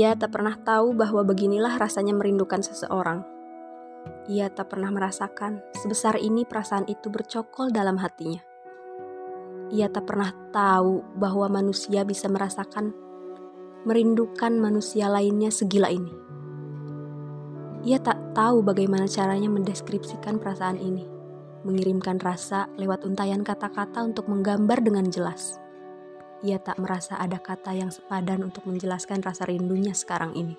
Ia tak pernah tahu bahwa beginilah rasanya merindukan seseorang. Ia tak pernah merasakan sebesar ini perasaan itu bercokol dalam hatinya. Ia tak pernah tahu bahwa manusia bisa merasakan merindukan manusia lainnya segila ini. Ia tak tahu bagaimana caranya mendeskripsikan perasaan ini, mengirimkan rasa lewat untayan kata-kata untuk menggambar dengan jelas ia tak merasa ada kata yang sepadan untuk menjelaskan rasa rindunya sekarang ini.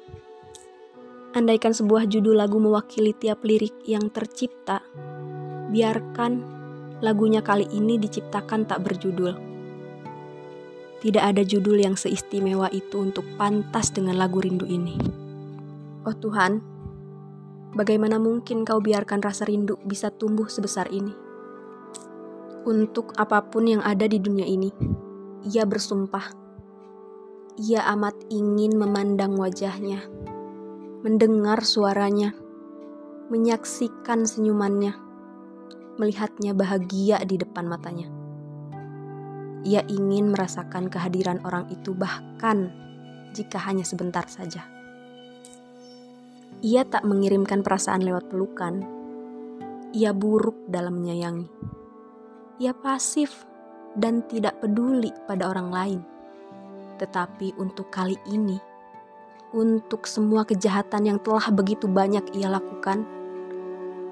Andaikan sebuah judul lagu mewakili tiap lirik yang tercipta, biarkan lagunya kali ini diciptakan tak berjudul. Tidak ada judul yang seistimewa itu untuk pantas dengan lagu rindu ini. Oh Tuhan, bagaimana mungkin kau biarkan rasa rindu bisa tumbuh sebesar ini? Untuk apa pun yang ada di dunia ini, ia bersumpah. Ia amat ingin memandang wajahnya, mendengar suaranya, menyaksikan senyumannya, melihatnya bahagia di depan matanya. Ia ingin merasakan kehadiran orang itu, bahkan jika hanya sebentar saja. Ia tak mengirimkan perasaan lewat pelukan. Ia buruk dalam menyayangi. Ia pasif dan tidak peduli pada orang lain. Tetapi untuk kali ini, untuk semua kejahatan yang telah begitu banyak ia lakukan,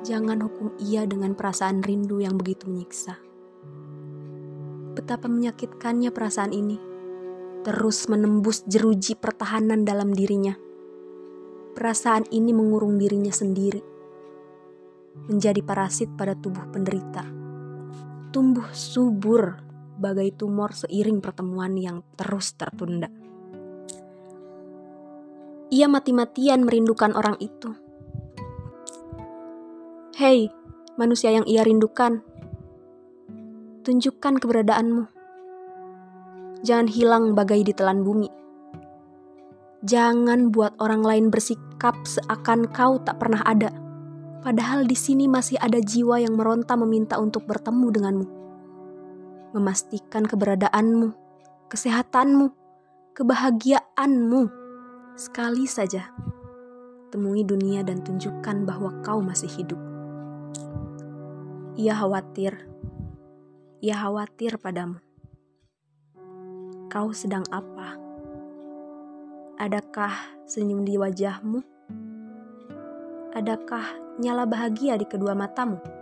jangan hukum ia dengan perasaan rindu yang begitu menyiksa. Betapa menyakitkannya perasaan ini, terus menembus jeruji pertahanan dalam dirinya. Perasaan ini mengurung dirinya sendiri, menjadi parasit pada tubuh penderita, tumbuh subur bagai tumor seiring pertemuan yang terus tertunda. Ia mati-matian merindukan orang itu. Hei, manusia yang ia rindukan, tunjukkan keberadaanmu. Jangan hilang bagai ditelan bumi. Jangan buat orang lain bersikap seakan kau tak pernah ada. Padahal di sini masih ada jiwa yang meronta meminta untuk bertemu denganmu memastikan keberadaanmu, kesehatanmu, kebahagiaanmu. Sekali saja, temui dunia dan tunjukkan bahwa kau masih hidup. Ia khawatir, ia khawatir padamu. Kau sedang apa? Adakah senyum di wajahmu? Adakah nyala bahagia di kedua matamu?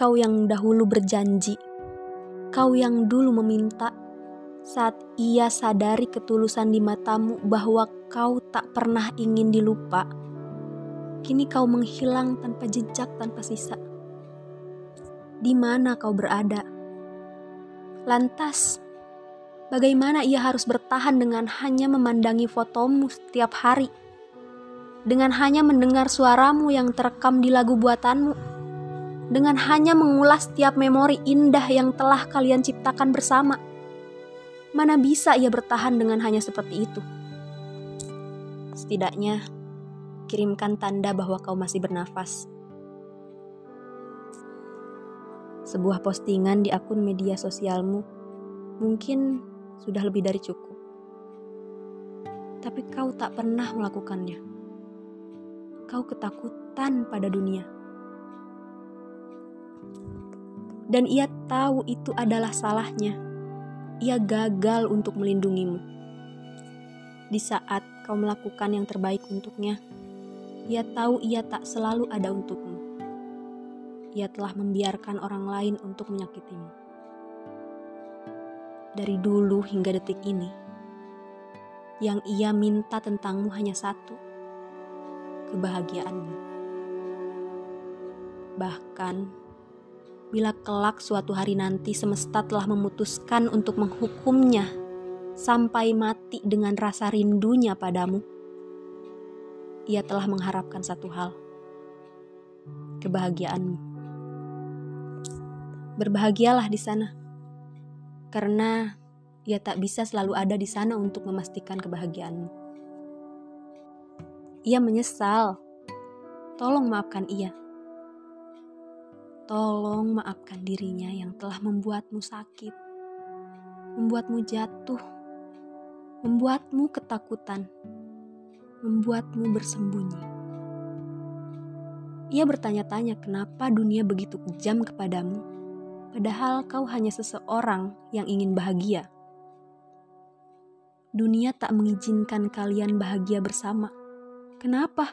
Kau yang dahulu berjanji, kau yang dulu meminta, saat ia sadari ketulusan di matamu bahwa kau tak pernah ingin dilupa, kini kau menghilang tanpa jejak, tanpa sisa. Di mana kau berada? Lantas, bagaimana ia harus bertahan dengan hanya memandangi fotomu setiap hari? Dengan hanya mendengar suaramu yang terekam di lagu buatanmu? Dengan hanya mengulas setiap memori indah yang telah kalian ciptakan bersama. Mana bisa ia bertahan dengan hanya seperti itu? Setidaknya, kirimkan tanda bahwa kau masih bernafas. Sebuah postingan di akun media sosialmu mungkin sudah lebih dari cukup. Tapi kau tak pernah melakukannya. Kau ketakutan pada dunia dan ia tahu itu adalah salahnya. Ia gagal untuk melindungimu. Di saat kau melakukan yang terbaik untuknya, ia tahu ia tak selalu ada untukmu. Ia telah membiarkan orang lain untuk menyakitimu. Dari dulu hingga detik ini, yang ia minta tentangmu hanya satu: kebahagiaanmu. Bahkan bila kelak suatu hari nanti semesta telah memutuskan untuk menghukumnya sampai mati dengan rasa rindunya padamu, ia telah mengharapkan satu hal: kebahagiaanmu. Berbahagialah di sana, karena ia tak bisa selalu ada di sana untuk memastikan kebahagiaanmu. Ia menyesal. Tolong maafkan ia Tolong maafkan dirinya yang telah membuatmu sakit, membuatmu jatuh, membuatmu ketakutan, membuatmu bersembunyi. Ia bertanya-tanya kenapa dunia begitu kejam kepadamu, padahal kau hanya seseorang yang ingin bahagia. Dunia tak mengizinkan kalian bahagia bersama. Kenapa?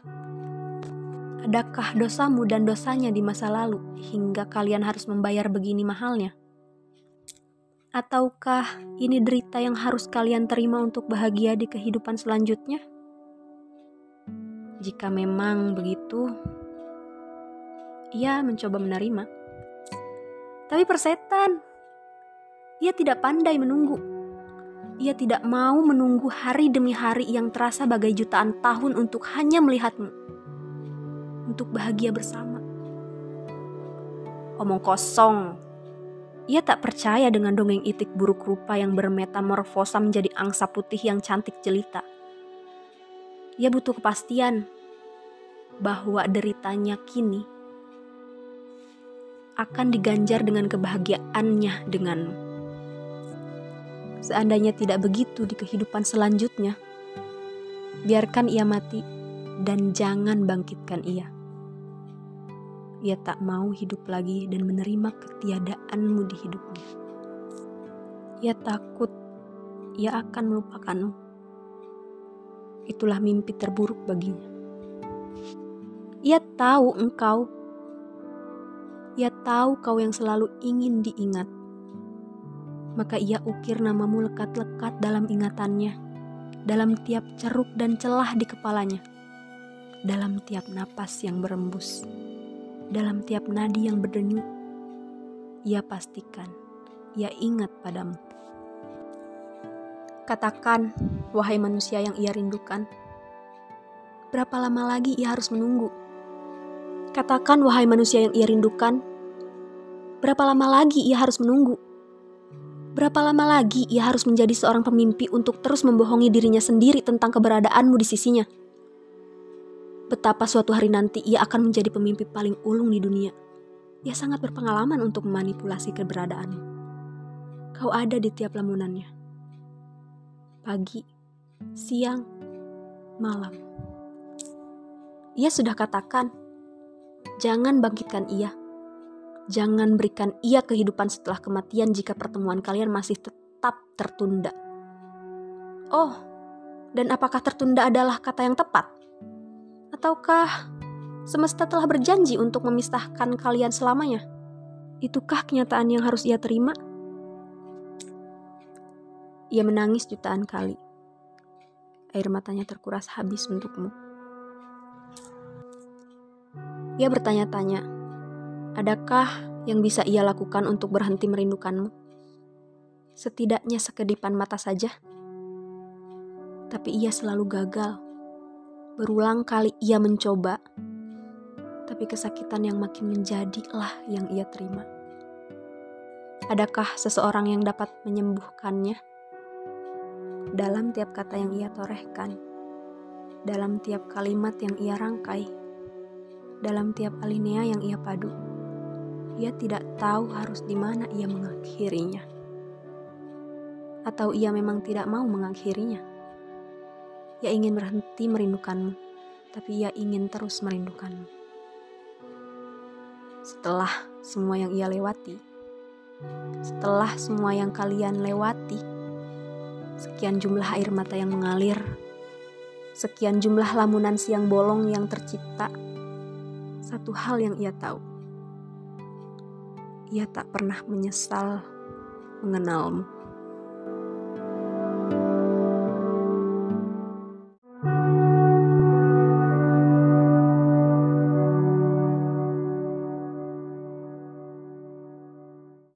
Adakah dosamu dan dosanya di masa lalu hingga kalian harus membayar begini mahalnya? Ataukah ini derita yang harus kalian terima untuk bahagia di kehidupan selanjutnya? Jika memang begitu, ia mencoba menerima. Tapi persetan, ia tidak pandai menunggu. Ia tidak mau menunggu hari demi hari yang terasa bagai jutaan tahun untuk hanya melihatmu. Untuk bahagia bersama. Omong kosong. Ia tak percaya dengan dongeng itik buruk rupa yang bermetamorfosa menjadi angsa putih yang cantik jelita. Ia butuh kepastian bahwa deritanya kini akan diganjar dengan kebahagiaannya denganmu. Seandainya tidak begitu di kehidupan selanjutnya, biarkan ia mati dan jangan bangkitkan ia. Ia tak mau hidup lagi dan menerima ketiadaanmu di hidupnya. Ia takut ia akan melupakanmu. Itulah mimpi terburuk baginya. Ia tahu engkau ia tahu kau yang selalu ingin diingat. Maka ia ukir namamu lekat-lekat dalam ingatannya, dalam tiap ceruk dan celah di kepalanya, dalam tiap napas yang berembus, dalam tiap nadi yang berdenyut. Ia pastikan, ia ingat padamu. Katakan, wahai manusia yang ia rindukan, berapa lama lagi ia harus menunggu? Katakan, wahai manusia yang ia rindukan, berapa lama lagi ia harus menunggu? Berapa lama lagi ia harus menjadi seorang pemimpi untuk terus membohongi dirinya sendiri tentang keberadaanmu di sisinya? Betapa suatu hari nanti ia akan menjadi pemimpi paling ulung di dunia. Ia sangat berpengalaman untuk memanipulasi keberadaanmu. Kau ada di tiap lamunannya. Pagi, siang, malam. Ia sudah katakan, Jangan bangkitkan ia. Jangan berikan ia kehidupan setelah kematian jika pertemuan kalian masih tetap tertunda. Oh, dan apakah tertunda adalah kata yang tepat? Ataukah semesta telah berjanji untuk memisahkan kalian selamanya? Itukah kenyataan yang harus ia terima? Ia menangis jutaan kali. Air matanya terkuras habis untukmu. Ia bertanya-tanya, adakah yang bisa ia lakukan untuk berhenti merindukanmu? Setidaknya sekedipan mata saja. Tapi ia selalu gagal. Berulang kali ia mencoba, tapi kesakitan yang makin menjadilah yang ia terima. Adakah seseorang yang dapat menyembuhkannya? Dalam tiap kata yang ia torehkan, dalam tiap kalimat yang ia rangkai, dalam tiap alinea yang ia padu. Ia tidak tahu harus di mana ia mengakhirinya. Atau ia memang tidak mau mengakhirinya. Ia ingin berhenti merindukanmu, tapi ia ingin terus merindukanmu. Setelah semua yang ia lewati, setelah semua yang kalian lewati, sekian jumlah air mata yang mengalir, sekian jumlah lamunan siang bolong yang tercipta, satu hal yang ia tahu. Ia tak pernah menyesal mengenalmu.